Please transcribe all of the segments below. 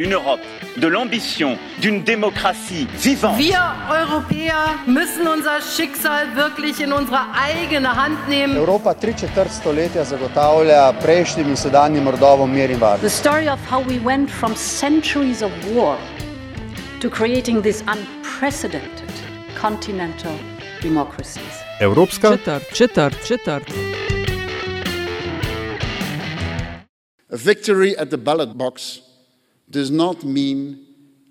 Une Europe de l'ambition, d'une démocratie vivante. Wir Europäer müssen unser Schicksal wirklich in unsere eigene Hand nehmen. Evropa tri četrt stoletja zagotavlja prejšnjim in sedanjim rodovom mir in varnost. The story of how we went from centuries of war to creating this unprecedented continental democracies. Evropska Četrt, četrt, četrt. A victory at the ballot box does not mean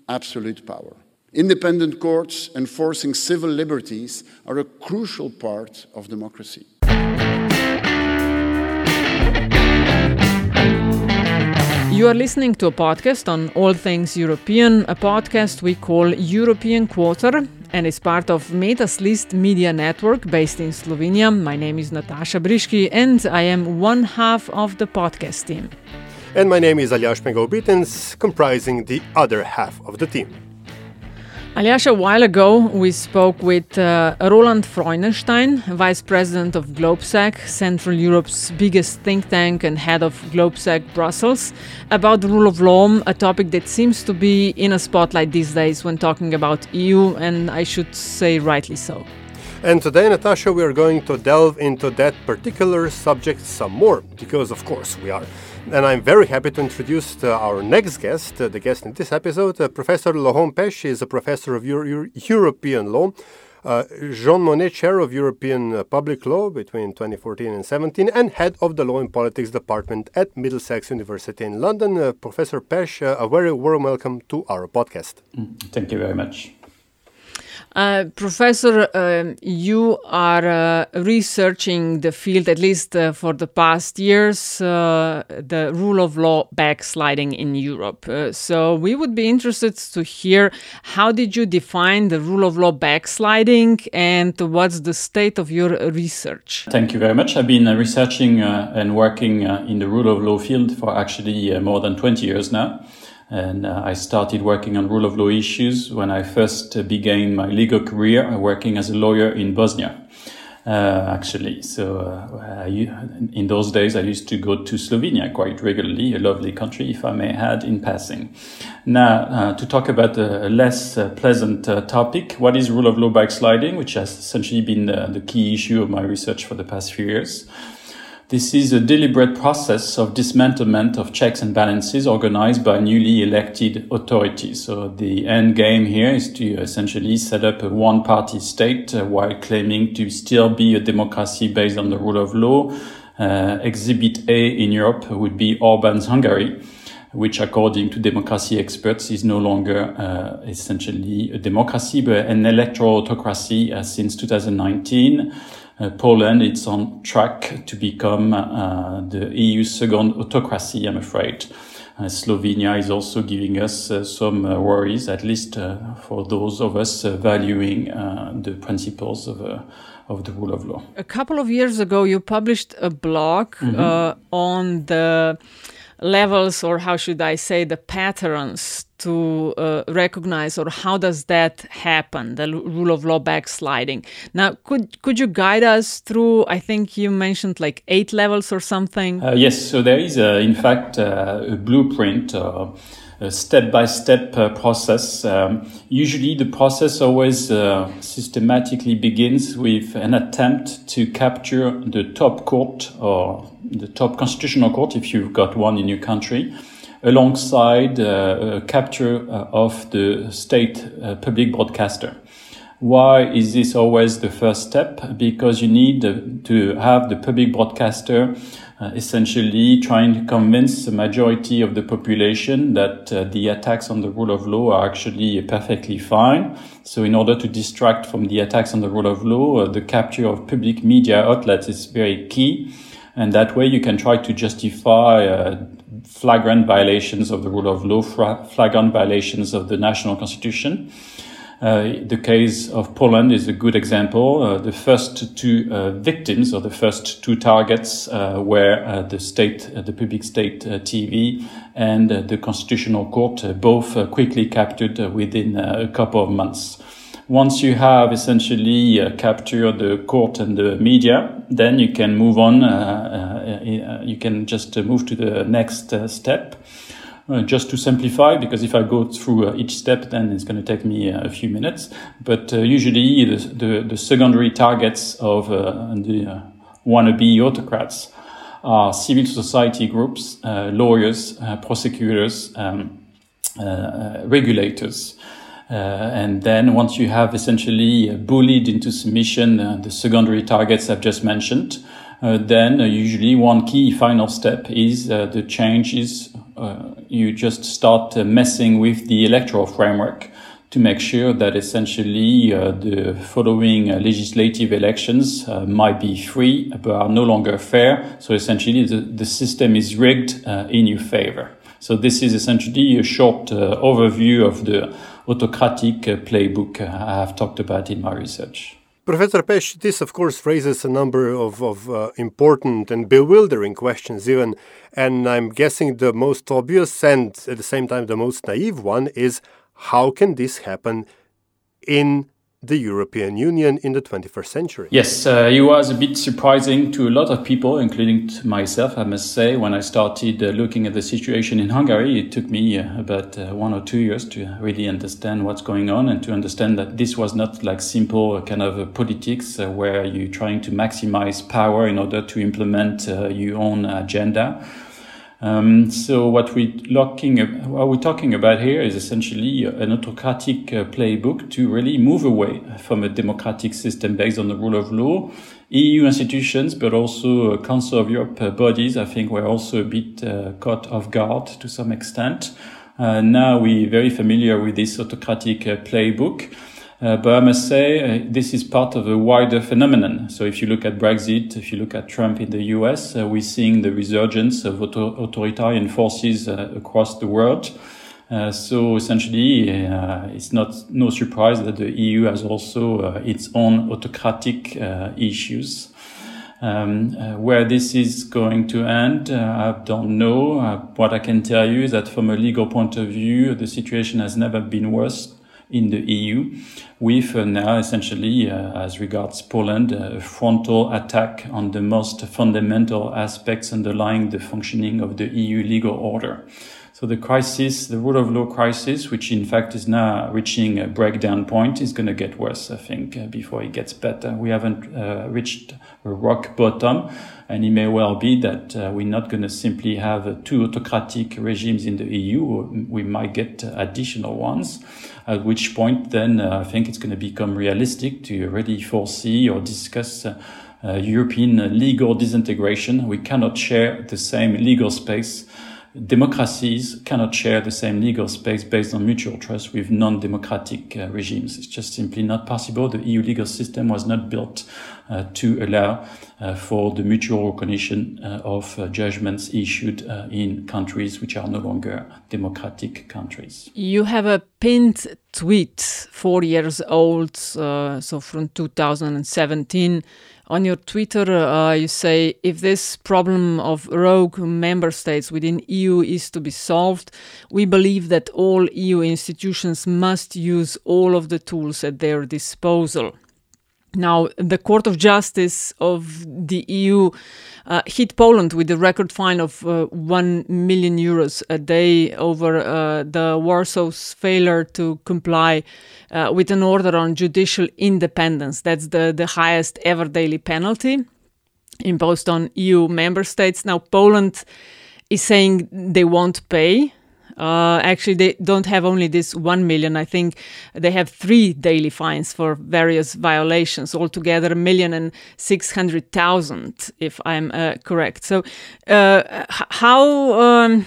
absolute power. Independent courts enforcing civil liberties are a crucial part of democracy. You are listening to a podcast on all things European, a podcast we call European Quarter, and is part of Metas List Media Network based in Slovenia. My name is Natasha Briški, and I am one half of the podcast team. And my name is Aljaž Pengov-Bitenc, comprising the other half of the team. Aljaž, a while ago we spoke with uh, Roland Freudenstein, Vice President of GLOBSEC, Central Europe's biggest think tank and head of GLOBSEC Brussels, about the rule of law, a topic that seems to be in a spotlight these days when talking about EU, and I should say rightly so. And today, Natasha, we are going to delve into that particular subject some more, because of course we are. And I'm very happy to introduce uh, our next guest, uh, the guest in this episode. Uh, professor Laurent Pech is a professor of Euro- Euro- European law, uh, Jean Monnet Chair of European uh, Public Law between 2014 and 17, and head of the Law and Politics Department at Middlesex University in London. Uh, professor Pech, uh, a very warm welcome to our podcast. Thank you very much. Uh, Professor, um you are uh, researching the field, at least uh, for the past years, uh, the rule of law backsliding in Europe. Uh, so we would be interested to hear how did you define the rule of law backsliding and what's the state of your research? Thank you very much. I've been uh, researching and working in the rule of law field for actually more than 20 years now. And uh, I started working on rule of law issues when I first uh, began my legal career uh, working as a lawyer in Bosnia. Uh, actually, so uh, I, in those days I used to go to Slovenia quite regularly, a lovely country, if I may add, in passing. Now, uh, to talk about a less uh, pleasant topic, what is rule of law backsliding, which has essentially been the key issue of my research for the past few years. This is a deliberate process of dismantlement of checks and balances organized by newly elected authorities. So the end game here is to essentially set up a one party state uh, while claiming to still be a democracy based on the rule of law. Uh, exhibit A in Europe would be Orban's Hungary which according to democracy experts is no longer uh, essentially a democracy but an electoral autocracy uh, since 2019. Uh, Poland is on track to become uh, the EU's second autocracy, I'm afraid. Uh, Slovenia is also giving us uh, some uh, worries, at least uh, for those of us uh, valuing uh, the principles of, uh, of the rule of law. A couple of years ago, you published a blog uh, on the levels, or how should I say, the patterns to uh, recognize, or how does that happen, the rule of law backsliding. Now, could could you guide us through? I think you mentioned like eight levels or something. Uh, yes, so there is, uh, in fact, uh, a blueprint, uh, a step-by-step uh, process. Um, usually, the process always uh, systematically begins with an attempt to capture the top court or the top constitutional court, if you've got one in your country, alongside uh, a capture uh, of the state uh, public broadcaster. Why is this always the first step? Because you need to have the public broadcaster uh, essentially trying to convince the majority of the population that uh, the attacks on the rule of law are actually perfectly fine. So in order to distract from the attacks on the rule of law, uh, the capture of public media outlets is very key. And that way you can try to justify uh, flagrant violations of the rule of law, flagrant violations of the national constitution. Uh, the case of Poland is a good example. Uh, the first two uh, victims, or the first two targets, uh, were uh, the state, the public state TV, and the Constitutional Court, both quickly captured within a couple of months. Once you have essentially captured the court and the media, then you can move on. you can just move to the next step Uh, just to simplify, because if I go through uh, each step, then it's going to take me uh, a few minutes. But uh, usually, the, the, the, secondary targets of uh, the wannabe autocrats are civil society groups, lawyers, prosecutors, um, regulators. Uh, and then once you have essentially bullied into submission uh, the secondary targets I've just mentioned, uh, then usually one key final step is the changes uh, you just start uh, messing with the electoral framework to make sure that essentially uh, the following uh, legislative elections uh, might be free but are no longer fair. So essentially the, the system is rigged uh, in your favor. So this is essentially a short overview of the autocratic playbook I have talked about in my research. Professor Pech, this of course raises a number of, of uh, important and bewildering questions, even. And I'm guessing the most obvious and at the same time the most naive one is how can this happen in the European Union in the 21st century. Yes, uh, it was a bit surprising to a lot of people, including myself, I must say. When I started uh, looking at the situation in Hungary, it took me uh, about uh, one or two years to really understand what's going on and to understand that this was not like simple uh, kind of uh, politics where you're trying to maximize power in order to implement your own agenda. Um, so what we're, looking, what we're talking about here is essentially an autocratic uh, playbook to really move away from a democratic system based on the rule of law. EU institutions, but also uh, Council of Europe uh, bodies, I think were also a bit uh, caught off guard to some extent. Uh, now we're very familiar with this autocratic uh, playbook. Uh, but I must say, uh, this is part of a wider phenomenon. So if you look at Brexit, if you look at Trump in the US, uh, we're seeing the resurgence of auto- authoritarian forces uh, across the world. Uh, so essentially, uh, it's not no surprise that the EU has also its own autocratic issues. Um, where this is going to end, I don't know. what I can tell you is that from a legal point of view, the situation has never been worse in the EU, with uh, now essentially, uh, as regards Poland, a frontal attack on the most fundamental aspects underlying the functioning of the EU legal order. So the crisis, the rule of law crisis, which in fact is now reaching a breakdown point, is going to get worse, I think, uh, before it gets better. We haven't uh, reached a rock bottom, and it may well be that uh, we're not going to simply have uh, two autocratic regimes in the EU. We might get additional ones, at which point then uh, I think it's going to become realistic to really foresee or discuss uh, European legal disintegration. We cannot share the same legal space democracies cannot share the same legal space based on mutual trust with non-democratic uh, regimes. It's just simply not possible. The EU legal system was not built to allow uh, for the mutual recognition uh, of uh, judgments issued uh, in countries which are no longer democratic countries. You have a pinned tweet, four years old, so from 2017 on your Twitter, uh, you say if this problem of rogue member states within EU is to be solved, we believe that all EU institutions must use all of the tools at their disposal. Now, the Court of Justice of the EU uh, hit Poland with a record fine of uh, 1 million euros a day over uh, the Warsaw's failure to comply uh, with an order on judicial independence. That's the, the highest ever daily penalty imposed on EU member states. Now, Poland is saying they won't pay uh, actually, they don't have only this 1 million. I think they have three daily fines for various violations, altogether a million and six hundred thousand, and if I'm uh, correct. So, uh, how. Um,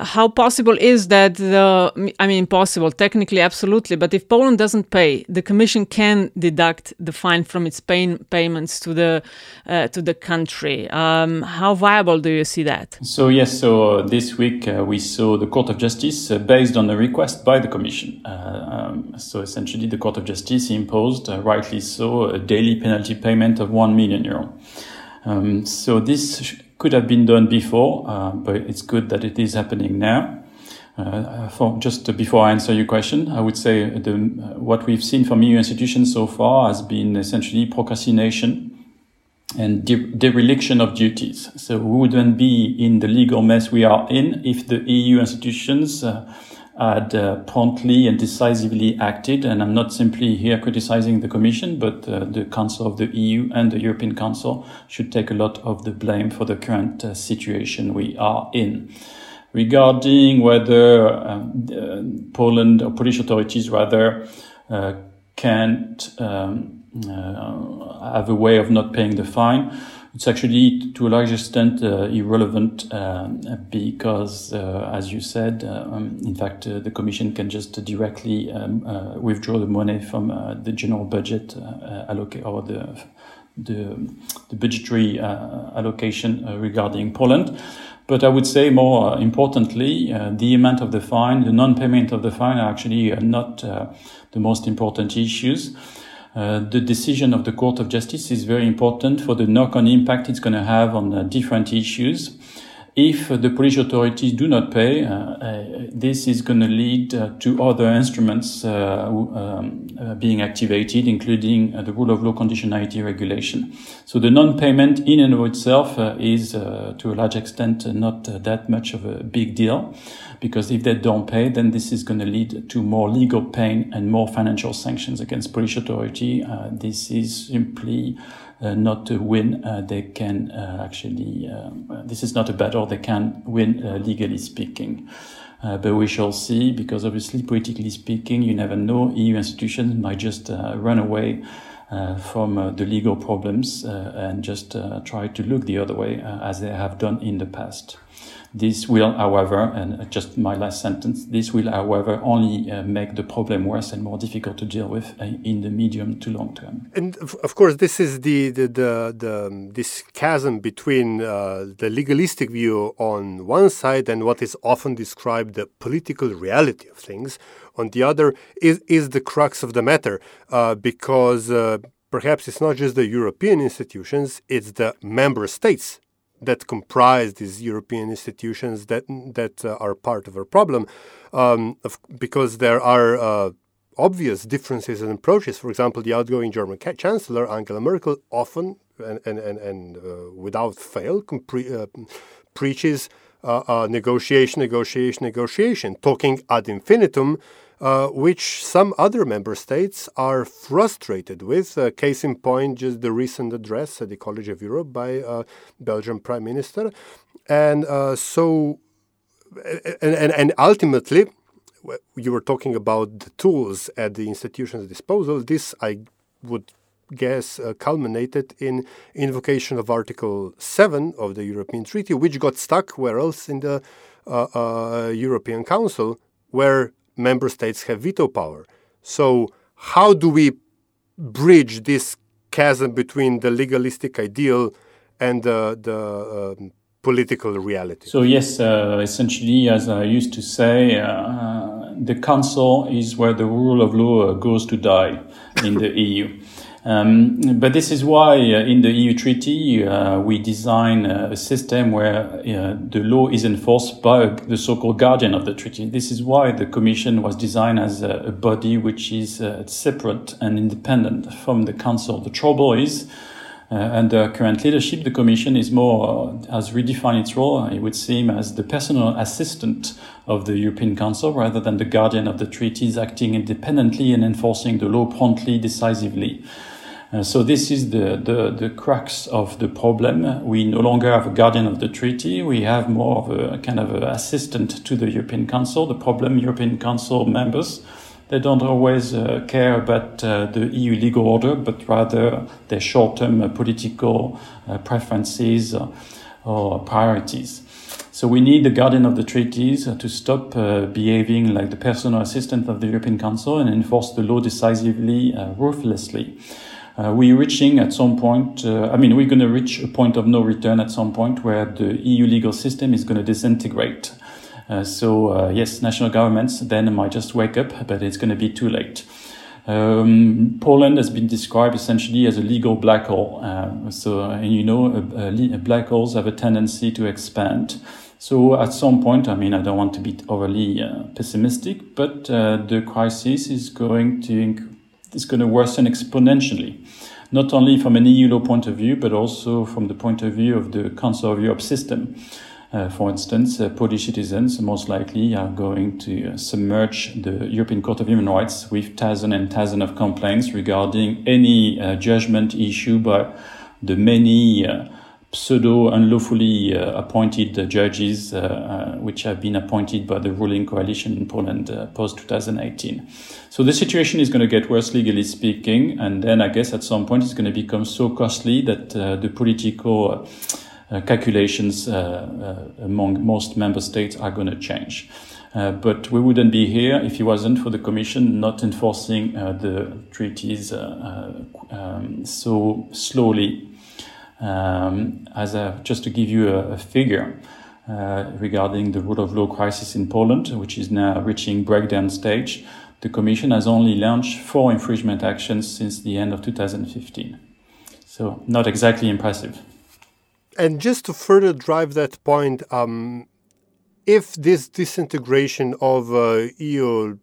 how possible is that the i mean possible technically absolutely but if poland doesn't pay the commission can deduct the fine from its pay- payments to the uh, to the country. Um, how viable do you see that? So yes so uh, this week uh, we saw the court of justice uh, based on a request by the commission. Uh, um, so essentially the court of justice imposed uh, rightly so a daily penalty payment of 1 million euro. Um, so this could have been done before, uh, but it's good that it is happening now. Uh, for just before I answer your question, I would say the, what we've seen from EU institutions so far has been essentially procrastination and de- dereliction of duties. So we wouldn't be in the legal mess we are in if the EU institutions uh, had uh, promptly and decisively acted. And I'm not simply here criticizing the Commission, but uh, the Council of the EU and the European Council should take a lot of the blame for the current uh, situation we are in. Regarding whether um, Poland or Polish authorities rather uh, can't um, uh, have a way of not paying the fine, it's actually to a large extent uh, irrelevant uh, because, uh, as you said, um, in fact, the Commission can just directly um, withdraw the money from the general budget allocate or the the, the budgetary allocation regarding Poland. But I would say more importantly, uh, the amount of the fine, the non-payment of the fine are actually uh, not uh, the most important issues. Uh, the decision of the Court of Justice is very important for the knock-on impact it's going to have on uh, different issues. If the Polish authorities do not pay, uh, uh this is going to lead uh, to other instruments um, being activated, including the rule of law conditionality regulation. So the non-payment in and of itself is, to a large extent, not that much of a big deal because if they don't pay, then this is going to lead to more legal pain and more financial sanctions against Polish authority. This is simply not a win. Uh, they can uh, actually, um, this is not a battle. They can win uh, legally speaking. Uh, but we shall see, because obviously, politically speaking, you never know. EU institutions might just run away uh, from uh, the legal problems uh, and just try to look the other way as they have done in the past. This will, however, and just my last sentence, this will, however, only uh, make the problem worse and more difficult to deal with uh, in the medium to long term. And of course, this is the the, the, the this chasm between uh, the legalistic view on one side and what is often described the political reality of things on the other is is the crux of the matter, uh, because. Uh, perhaps it's not just the European institutions, it's the member states that comprise these European institutions that that uh, are part of our problem, um, of, because there are uh, obvious differences in approaches. For example, the outgoing German Chancellor Angela Merkel often and and and, and uh, without fail compre- uh, preaches uh, negotiation, negotiation, negotiation, talking ad infinitum uh, which some other member states are frustrated with. Uh, case in point, just the recent address at the College of Europe by uh, Belgian Prime Minister, and uh, so, and, and and ultimately, you were talking about the tools at the institution's disposal. This, I would guess, uh, culminated in invocation of Article 7 of the European Treaty, which got stuck where else in the European Council, where member states have veto power. So, how do we bridge this chasm between the legalistic ideal and the, the um, political reality? So, yes, uh, essentially, as I used to say, uh, the Council is where the rule of law goes to die in the EU. Um, but this is why uh, in the EU treaty uh, we design uh, a system where uh, the law is enforced by the so-called guardian of the treaty. This is why the Commission was designed as a, body which is uh, separate and independent from the Council. The trouble is. Uh, under current leadership, the Commission is more has redefined its role. It would seem as the personal assistant of the European Council rather than the guardian of the treaties, acting independently and enforcing the law promptly, decisively. Uh, so this is the, the, the crux of the problem. We no longer have a guardian of the treaty. We have more of a kind of a assistant to the European Council. The problem, European Council members, they don't always uh, care about uh, the EU legal order, but rather their short-term uh, political uh, preferences or priorities. So we need the guardian of the treaties to stop behaving like the personal assistant of the European Council and enforce the law decisively, ruthlessly. Uh, we're reaching at some point, uh, I mean, we're going to reach a point of no return at some point where the EU legal system is going to disintegrate. Uh, so, uh, yes, national governments then might just wake up, but it's going to be too late. Um, Poland has been described essentially as a legal black hole. Uh, so, and you know, black holes have a tendency to expand. So at some point, I mean, I don't want to be overly uh, pessimistic, but uh, the crisis is going to is going to worsen exponentially. not only from an EU law point of view, but also from the point of view of the Council of Europe system. Uh, for instance, uh, Polish citizens most likely are going to uh, submerge the European Court of Human Rights with thousands and thousands of complaints regarding any uh, judgment issued by the many uh, pseudo unlawfully uh, appointed judges which have been appointed by the ruling coalition in Poland post 2018. So the situation is going to get worse legally speaking, and then I guess at some point it's going to become so costly that the political uh, calculations uh, uh, among most member states are going to change. but we wouldn't be here if it wasn't for the Commission not enforcing the treaties um, so slowly. Um, as a, just to give you a, a figure, uh, regarding the rule of law crisis in Poland, which is now reaching breakdown stage, the Commission has only launched four infringement actions since the end of 2015. So, not exactly impressive. And just to further drive that point, um, if this disintegration of uh, EU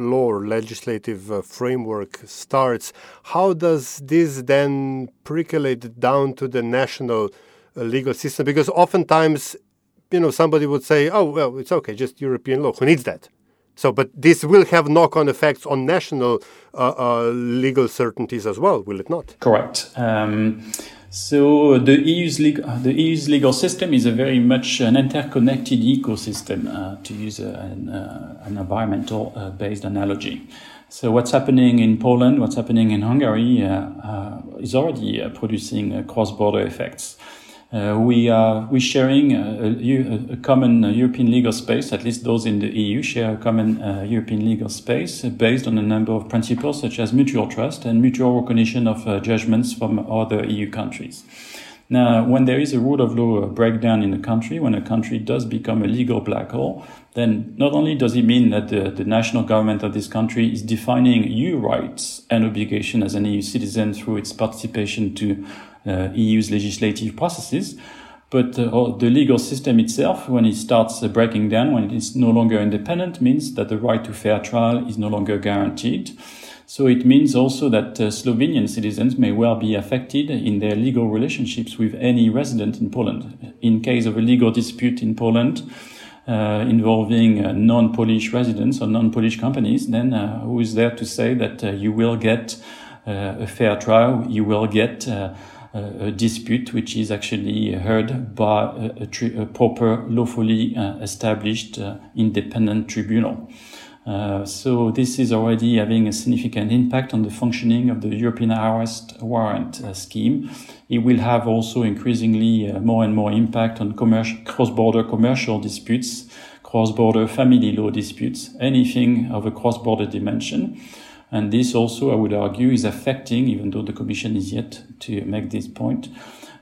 law or legislative uh, framework starts, how does this then percolate down to the national uh, legal system? Because oftentimes, you know, somebody would say, "Oh, well, it's okay, just European law. Who needs that?" So, but this will have knock-on effects on national uh, uh, legal certainties as well, will it not? Correct. Um, so the EU's, legal, the EU's legal system is a very much an interconnected ecosystem, uh, to use a, an, uh, an, environmental uh, based analogy. So what's happening in Poland, what's happening in Hungary, uh, uh, is already producing cross-border effects. Uh, we are we sharing a, a, common European legal space. At least those in the EU share a common uh, European legal space based on a number of principles such as mutual trust and mutual recognition of uh, judgments from other EU countries. Now, when there is a rule of law breakdown in a country, when a country does become a legal black hole, then not only does it mean that the, the national government of this country is defining EU rights and obligation as an EU citizen through its participation to uh, EU's legislative processes. But uh, the legal system itself, when it starts uh, breaking down, when it's no longer independent, means that the right to fair trial is no longer guaranteed. So it means also that uh, Slovenian citizens may well be affected in their legal relationships with any resident in Poland. In case of a legal dispute in Poland uh, involving uh, non-Polish residents or non-Polish companies, then who is there to say that you will get a fair trial, you will get a dispute which is actually heard by a, a, a proper, lawfully uh, established uh, independent tribunal. Uh, so this is already having a significant impact on the functioning of the European arrest warrant uh, scheme. It will have also increasingly uh, more and more impact on cross-border commercial disputes, cross-border family law disputes, anything of a cross-border dimension. And this also, I would argue, is affecting, even though the Commission is yet to make this point,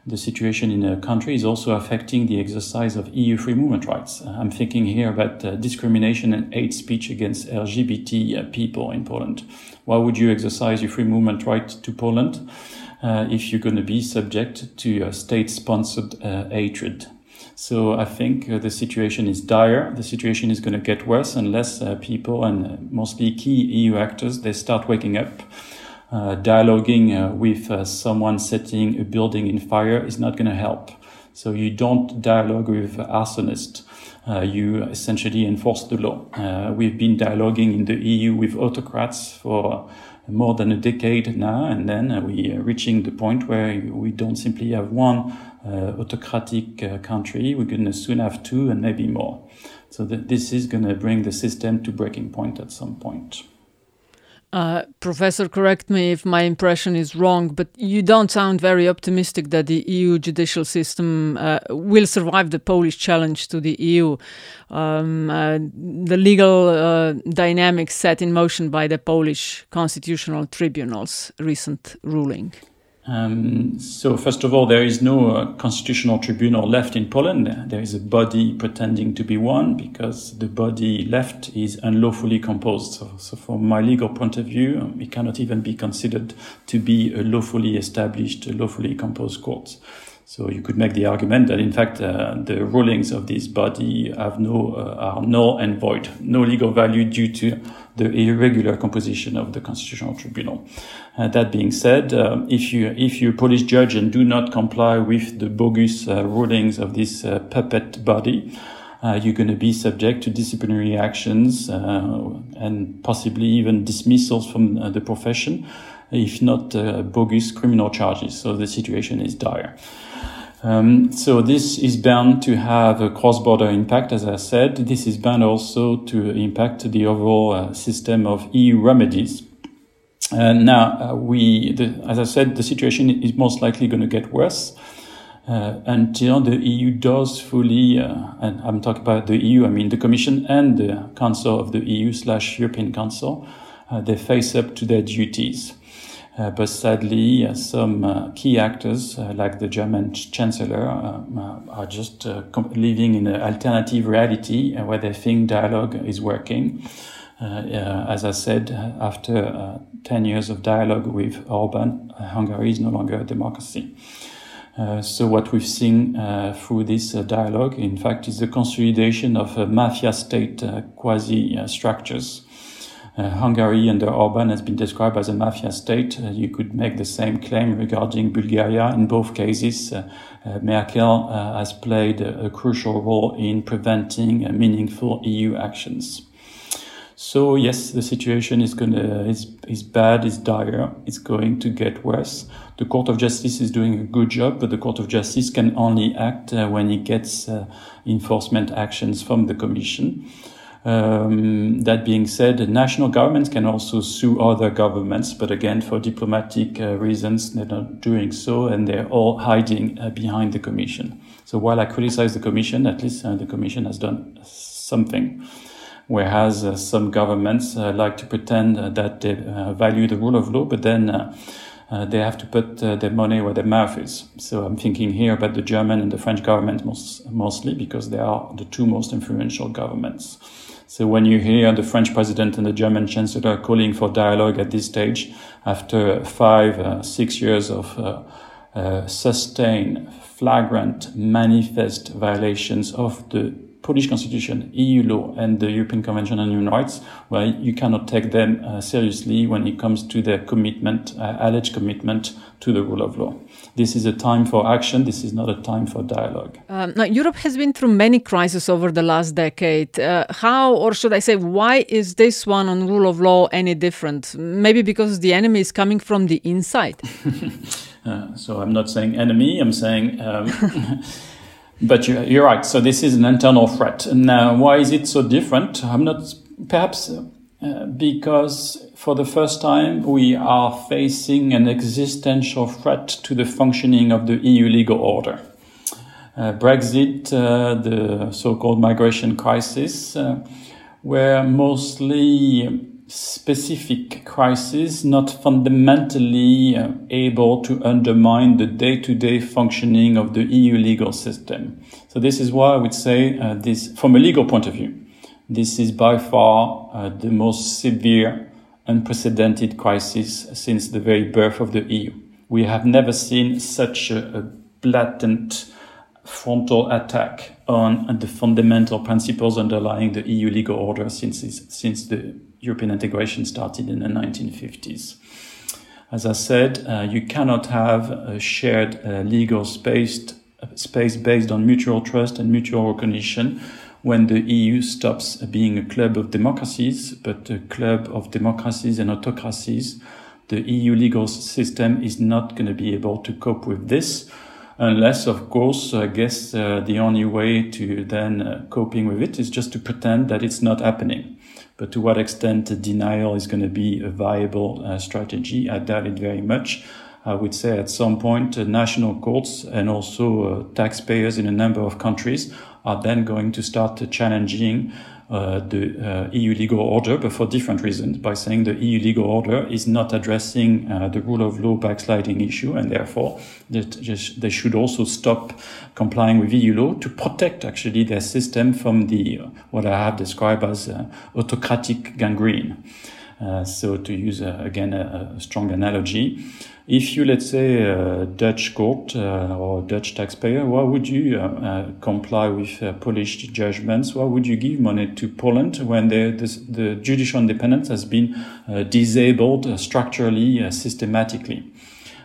the situation in a country is also affecting the exercise of EU free movement rights. Uh, I'm thinking here about uh, discrimination and hate speech against LGBT uh, people in Poland. Why would you exercise your free movement right to Poland uh, if you're going to be subject to state sponsored uh, hatred? So I think uh, the situation is dire. The situation is going to get worse unless uh, people and uh, mostly key EU actors they start waking up. Uh, dialoguing uh, with uh, someone setting a building in fire is not going to help. So you don't dialogue with arsonists. you essentially enforce the law. we've been dialoguing in the EU with autocrats for more than a decade now, and then we are reaching the point where we don't simply have one uh, autocratic uh, country, we're going to soon have two and maybe more. So that this is going to bring the system to breaking point at some point. Uh, professor, correct me if my impression is wrong, but you don't sound very optimistic that the EU judicial system uh, will survive the Polish challenge to the EU. Um, uh, the legal uh, dynamics set in motion by the Polish Constitutional Tribunal's recent ruling. Um, so, first of all, there is no uh, constitutional tribunal left in Poland. There is a body pretending to be one because the body left is unlawfully composed. So, so from my legal point of view, um, it cannot even be considered to be a lawfully established, lawfully composed court. So you could make the argument that in fact uh, the rulings of this body have no uh, are null and void, no legal value due to the irregular composition of the constitutional tribunal. Uh, that being said, uh, if you if you Polish judge and do not comply with the bogus uh, rulings of this uh, puppet body, you're going to be subject to disciplinary actions and possibly even dismissals from the profession, if not bogus criminal charges. So the situation is dire. Um, so this is bound to have a cross-border impact, as I said. This is bound also to impact the overall uh, system of EU remedies. And now, uh, we, the, as I said, the situation is most likely going to get worse uh, until the EU does fully, uh, and I'm talking about the EU, I mean the Commission and the Council of the EU slash European Council, uh, they face up to their duties. Uh, but sadly, uh, some uh, key actors, uh, like the German chancellor, uh, uh, are just living in an alternative reality where they think dialogue is working. as I said, after 10 years of dialogue with Orban, Hungary is no longer a democracy. so what we've seen through this dialogue, in fact, is the consolidation of mafia state quasi structures uh, Hungary under Orban has been described as a mafia state. Uh, you could make the same claim regarding Bulgaria. In both cases, uh, uh Merkel uh, has played a, crucial role in preventing uh, meaningful EU actions. So yes, the situation is gonna is is bad, is dire. It's going to get worse. The Court of Justice is doing a good job, but the Court of Justice can only act when it gets enforcement actions from the Commission. Um, that being said, national governments can also sue other governments, but again, for diplomatic uh, reasons, they're not doing so, and they're all hiding uh, behind the Commission. So while I criticize the Commission, at least uh, the Commission has done something. Whereas uh, some governments uh, like to pretend uh, that they value the rule of law, but then uh, they have to put uh, their money where their mouth is. So I'm thinking here about the German and the French government most, mostly because they are the two most influential governments. So when you hear the French president and the German chancellor calling for dialogue at this stage, after five, uh, six years of uh, uh, sustained, flagrant, manifest violations of the Polish constitution, EU law, and the European Convention on Human Rights, well, you cannot take them uh, seriously when it comes to their commitment, uh, alleged commitment to the rule of law. This is a time for action. This is not a time for dialogue. Um, now, Europe has been through many crises over the last decade. Uh, how, or should I say, why is this one on rule of law any different? Maybe because the enemy is coming from the inside. uh, so I'm not saying enemy. I'm saying. Um, But you're, you're, right. So this is an internal threat. Now, why is it so different? I'm not, perhaps uh, because for the first time we are facing an existential threat to the functioning of the EU legal order. Uh, Brexit, uh, the so-called migration crisis, uh, were mostly specific crisis not fundamentally uh, able to undermine the day-to-day functioning of the EU legal system. So this is why I would say uh, this, from a legal point of view, this is by far uh, the most severe, unprecedented crisis since the very birth of the EU. We have never seen such a, a blatant frontal attack on the fundamental principles underlying the EU legal order since, since the European integration started in the 1950s. As I said, uh, you cannot have a shared uh, legal space, space based on mutual trust and mutual recognition when the EU stops being a club of democracies, but a club of democracies and autocracies. The EU legal system is not going to be able to cope with this unless, of course, I guess uh, the only way to then uh, coping with it is just to pretend that it's not happening. But to what extent denial is going to be a viable uh, strategy, I doubt it very much. I would say at some point, uh, national courts and also uh, taxpayers in a number of countries are then going to start challenging uh, the uh, EU legal order, but for different reasons, by saying the EU legal order is not addressing uh, the rule of law backsliding issue, and therefore that they should also stop complying with EU law to protect actually their system from the what I have described as autocratic gangrene. Uh, so to use uh, again a, a, strong analogy, if you let's say a Dutch court uh, or Dutch taxpayer, why would you uh, uh, comply with Polish judgments? Why would you give money to Poland when the, the, the judicial independence has been disabled structurally, systematically?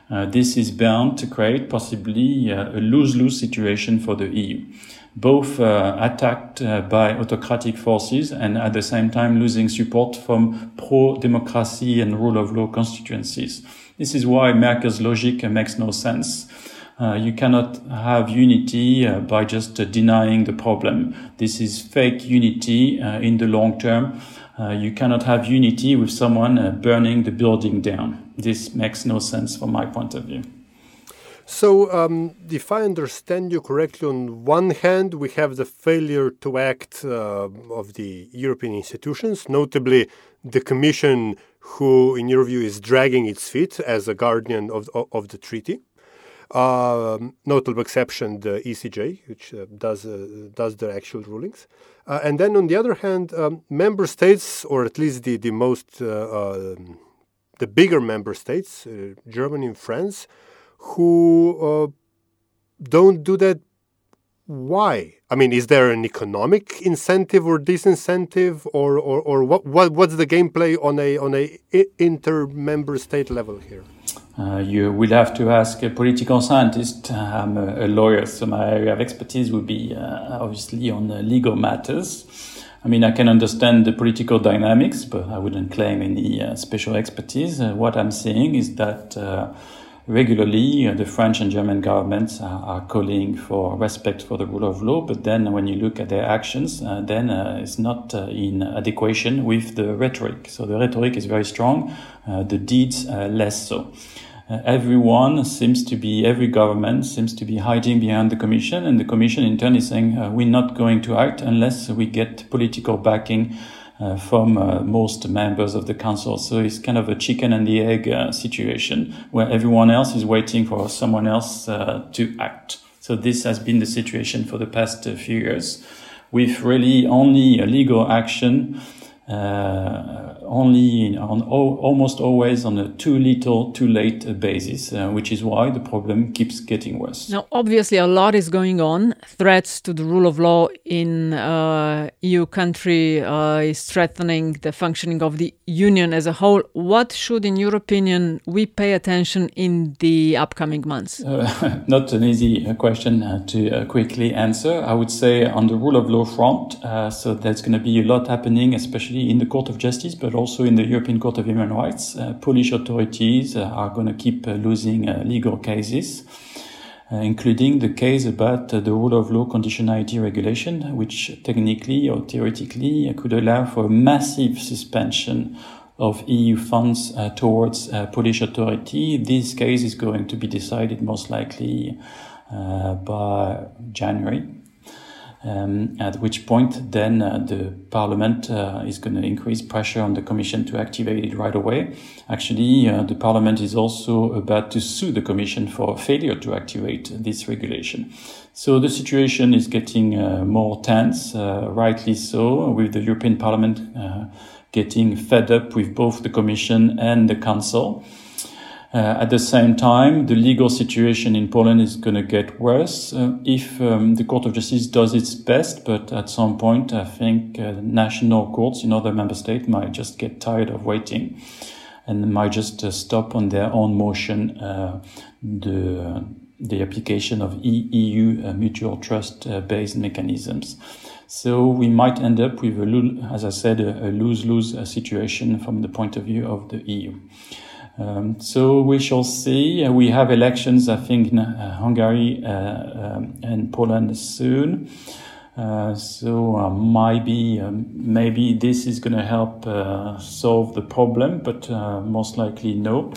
Uh, this is bound to create possibly uh, a lose-lose situation for the EU both uh, attacked uh, by autocratic forces and at the same time losing support from pro-democracy and rule of law constituencies. This is why Merkel's logic makes no sense. Uh, you cannot have unity uh, by just uh, denying the problem. This is fake unity uh, in the long term. you cannot have unity with someone burning the building down. This makes no sense from my point of view. So, um, if I understand you correctly, on one hand, we have the failure to act uh, of the European institutions, notably the Commission, who, in your view, is dragging its feet as a guardian of, of the treaty. Uh, notable exception, the ECJ, which uh, does uh, does the actual rulings, uh, and then on the other hand, um, member states, or at least the the most uh, um, the bigger member states, Germany and France, who uh, don't do that why i mean is there an economic incentive or disincentive or or, or what, what what's the gameplay on a on a inter member state level here uh, you will have to ask a political scientist. I'm a, a lawyer, so my area of expertise would be uh, obviously on uh, legal matters. I mean, I can understand the political dynamics, but I wouldn't claim any uh, special expertise. Uh, what I'm saying is that regularly uh, the French and German governments are, are, calling for respect for the rule of law, but then when you look at their actions, uh, then uh, it's not uh, in adequation with the rhetoric. So the rhetoric is very strong, uh, the deeds less so. everyone seems to be, every government seems to be hiding behind the Commission, and the Commission in turn is saying, we're not going to act unless we get political backing uh, from uh, most members of the council. So it's kind of a chicken and the egg uh, situation where everyone else is waiting for someone else uh, to act. So this has been the situation for the past uh, few years with really only a legal action uh, only on almost always on a too little, too late basis, uh, which is why the problem keeps getting worse. Now, obviously, a lot is going on. Threats to the rule of law in uh, EU country uh, is threatening the functioning of the union as a whole. What should, in your opinion, we pay attention in the upcoming months? Uh, not an easy uh, question to quickly answer. I would say on the rule of law front, so there's going to be a lot happening, especially especially in the Court of Justice, but also in the European Court of Human Rights. Uh, Polish authorities uh, are going to keep uh, losing legal cases. Uh, including the case about uh, the rule of law conditionality regulation, which technically or theoretically could allow for a massive suspension of EU funds uh, towards Polish authority. This case is going to be decided most likely by January um, at which point then uh, the parliament uh, is going to increase pressure on the commission to activate it right away. Actually, uh, the parliament is also about to sue the commission for failure to activate this regulation. So the situation is getting uh, more tense, uh, rightly so, with the European Parliament uh, getting fed up with both the commission and the council. Uh, at the same time, the legal situation in Poland is going to get worse uh, if um, the Court of Justice does its best. But at some point, I think uh, national courts in other member states might just get tired of waiting and might just uh, stop on their own motion uh, the the application of EU uh, mutual trust based mechanisms. So we might end up with, a, as I said, a, a lose-lose situation from the point of view of the EU. Um, so we shall see. Uh, we have elections, I think, in uh, Hungary uh, um, and Poland soon. Uh, so uh, maybe um, maybe this is going to help uh, solve the problem, but most likely no.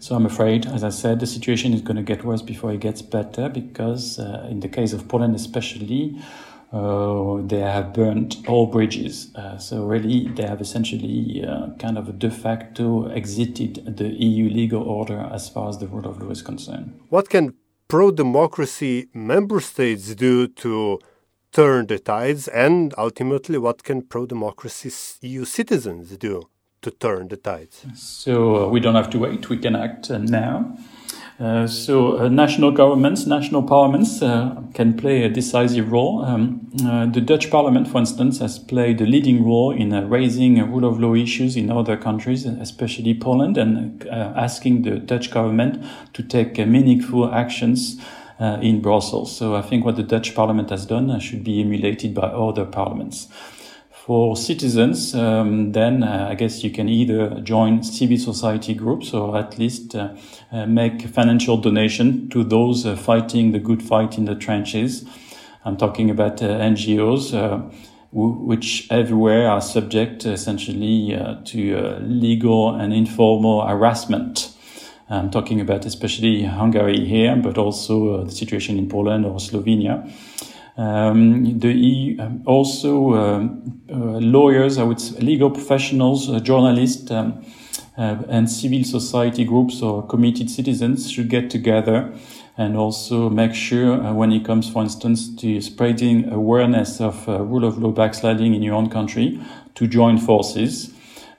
So I'm afraid, as I said, the situation is going to get worse before it gets better because, in the case of Poland especially, they have burnt all bridges. Uh, so really, they have essentially uh, kind of de facto exited the EU legal order as far as the rule of law is concerned. What can pro-democracy member states do to turn the tides, and ultimately, what can pro-democracy EU citizens do to turn the tides? So uh, we don't have to wait, we can act uh, now. Uh, so uh, national governments, national parliaments uh, can play a decisive role. Um, uh, the Dutch parliament, for instance, has played a leading role in uh, raising rule of law issues in other countries, especially Poland, and asking the Dutch government to take meaningful actions in Brussels. So I think what the Dutch parliament has done should be emulated by other parliaments. For citizens, um, then uh, I guess you can either join civil society groups or at least uh, uh, make financial donation to those uh, fighting the good fight in the trenches. I'm talking about uh, NGOs, uh, which everywhere are subject essentially to legal and informal harassment. I'm talking about especially Hungary here, but also the situation in Poland or Slovenia. Um, the EU, um, also um, uh, lawyers, I would say, legal professionals, uh, journalists, um, uh, and civil society groups or committed citizens should get together and also make sure uh, when it comes, for instance, to spreading awareness of uh, rule of law backsliding in your own country, to join forces.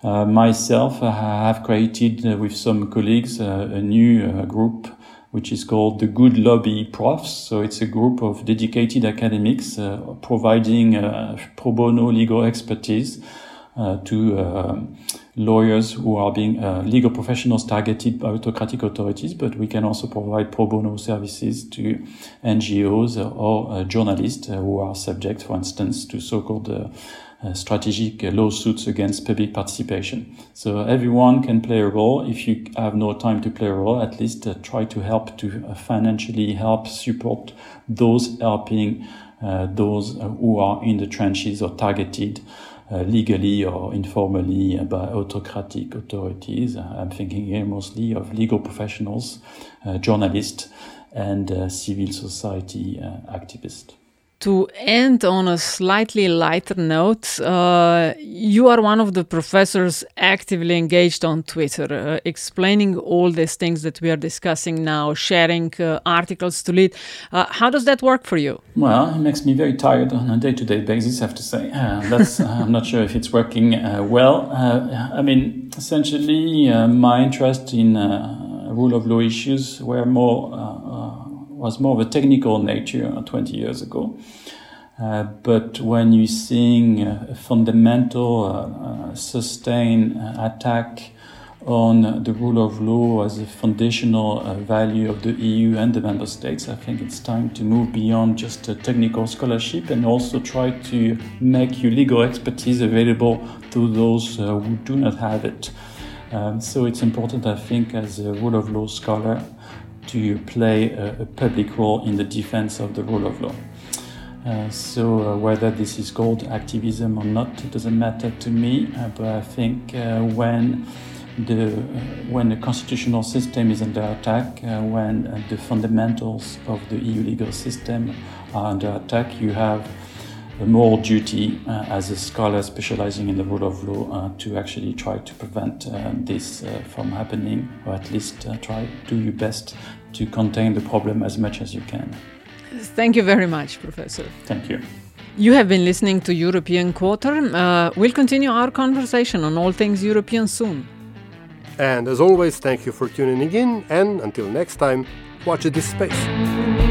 Uh, myself, I have created with some colleagues a new group which is called the Good Lobby Profs. So it's a group of dedicated academics uh, providing uh, pro bono legal expertise uh, to uh, lawyers who are being uh, legal professionals targeted by autocratic authorities, but we can also provide pro bono services to NGOs or uh, journalists who are subject, for instance, to so-called uh, strategic uh, lawsuits against public participation. So everyone can play a role. If you have no time to play a role, at least uh, try to help to uh, financially help support those helping uh, those who are in the trenches or targeted legally or informally by autocratic authorities. I'm thinking here mostly of legal professionals, journalists, and civil society activists to end on a slightly lighter note, uh, you are one of the professors actively engaged on Twitter, uh, explaining all these things that we are discussing now, sharing uh, articles to lead. Uh, how does that work for you? Well, it makes me very tired on a day to day basis, I have to say. Uh, that's, I'm not sure if it's working uh, well. I mean, essentially, my interest in rule of law issues were more was more of a technical nature 20 years ago. Uh, but when you're seeing a fundamental, uh, uh, sustained uh, attack on the rule of law as a foundational uh, value of the EU and the member states, I think it's time to move beyond just a technical scholarship and also try to make your legal expertise available to those uh, who do not have it. Um, so it's important, I think, as a rule of law scholar, to play a, a public role in the defense of the rule of law. Uh, so uh, whether this is called activism or not, it doesn't matter to me. Uh, but I think uh, when the uh, when the constitutional system is under attack, uh, when the fundamentals of the EU legal system are under attack, you have a moral duty uh, as a scholar specializing in the rule of law uh, to actually try to prevent uh, this from happening, or at least try do your best to contain the problem as much as you can. Thank you very much, Professor. Thank you. You have been listening to European Quarter. Uh, we'll continue our conversation on all things European soon. And as always, thank you for tuning in. And until next time, watch this space.